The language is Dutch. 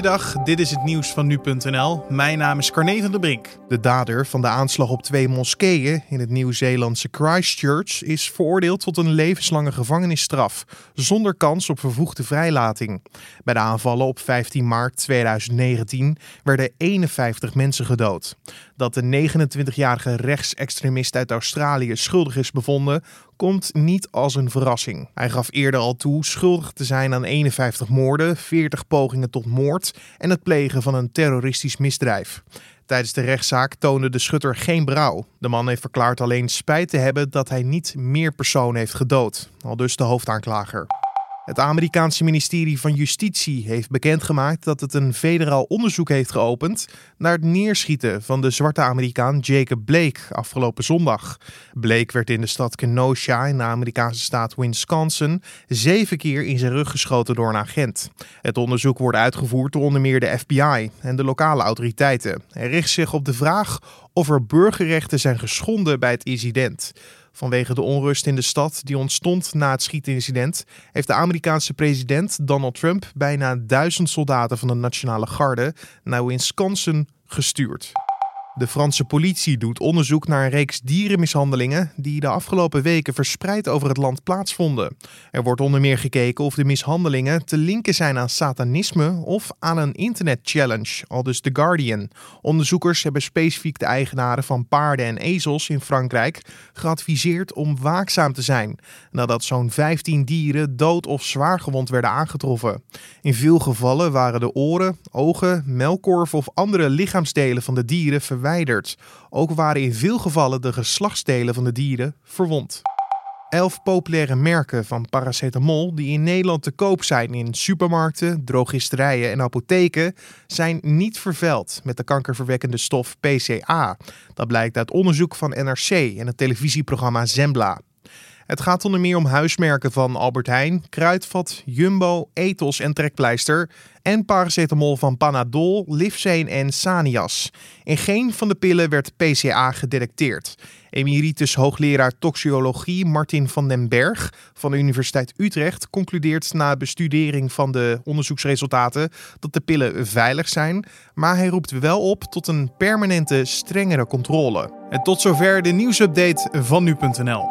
Goeiedag, dit is het nieuws van nu.nl. Mijn naam is Carne van der Brink. De dader van de aanslag op twee moskeeën in het Nieuw-Zeelandse Christchurch is veroordeeld tot een levenslange gevangenisstraf, zonder kans op vervoegde vrijlating. Bij de aanvallen op 15 maart 2019 werden 51 mensen gedood. Dat de 29-jarige rechtsextremist uit Australië schuldig is bevonden, komt niet als een verrassing. Hij gaf eerder al toe schuldig te zijn aan 51 moorden, 40 pogingen tot moord en het plegen van een terroristisch misdrijf. Tijdens de rechtszaak toonde de schutter geen brouw. De man heeft verklaard alleen spijt te hebben dat hij niet meer personen heeft gedood, al dus de hoofdaanklager. Het Amerikaanse ministerie van Justitie heeft bekendgemaakt dat het een federaal onderzoek heeft geopend naar het neerschieten van de zwarte Amerikaan Jacob Blake afgelopen zondag. Blake werd in de stad Kenosha in de Amerikaanse staat Wisconsin zeven keer in zijn rug geschoten door een agent. Het onderzoek wordt uitgevoerd door onder meer de FBI en de lokale autoriteiten. Hij richt zich op de vraag of er burgerrechten zijn geschonden bij het incident. Vanwege de onrust in de stad die ontstond na het schietincident, heeft de Amerikaanse president Donald Trump bijna duizend soldaten van de Nationale Garde naar Wisconsin gestuurd. De Franse politie doet onderzoek naar een reeks dierenmishandelingen die de afgelopen weken verspreid over het land plaatsvonden. Er wordt onder meer gekeken of de mishandelingen te linken zijn aan satanisme of aan een internetchallenge, al dus The Guardian. Onderzoekers hebben specifiek de eigenaren van paarden en ezels in Frankrijk geadviseerd om waakzaam te zijn, nadat zo'n 15 dieren dood of zwaar gewond werden aangetroffen. In veel gevallen waren de oren, ogen, melkkorven of andere lichaamsdelen van de dieren verwijderd ook waren in veel gevallen de geslachtsdelen van de dieren verwond. Elf populaire merken van paracetamol die in Nederland te koop zijn in supermarkten, drogisterijen en apotheken zijn niet vervuild met de kankerverwekkende stof PCA. Dat blijkt uit onderzoek van NRC en het televisieprogramma Zembla. Het gaat onder meer om huismerken van Albert Heijn, Kruidvat, Jumbo, Ethos en Trekpleister en paracetamol van Panadol, Livzane en Sanias. In geen van de pillen werd PCA gedetecteerd. Emeritus hoogleraar toxicologie Martin van den Berg van de Universiteit Utrecht concludeert na bestudering van de onderzoeksresultaten dat de pillen veilig zijn, maar hij roept wel op tot een permanente strengere controle. En tot zover de nieuwsupdate van nu.nl.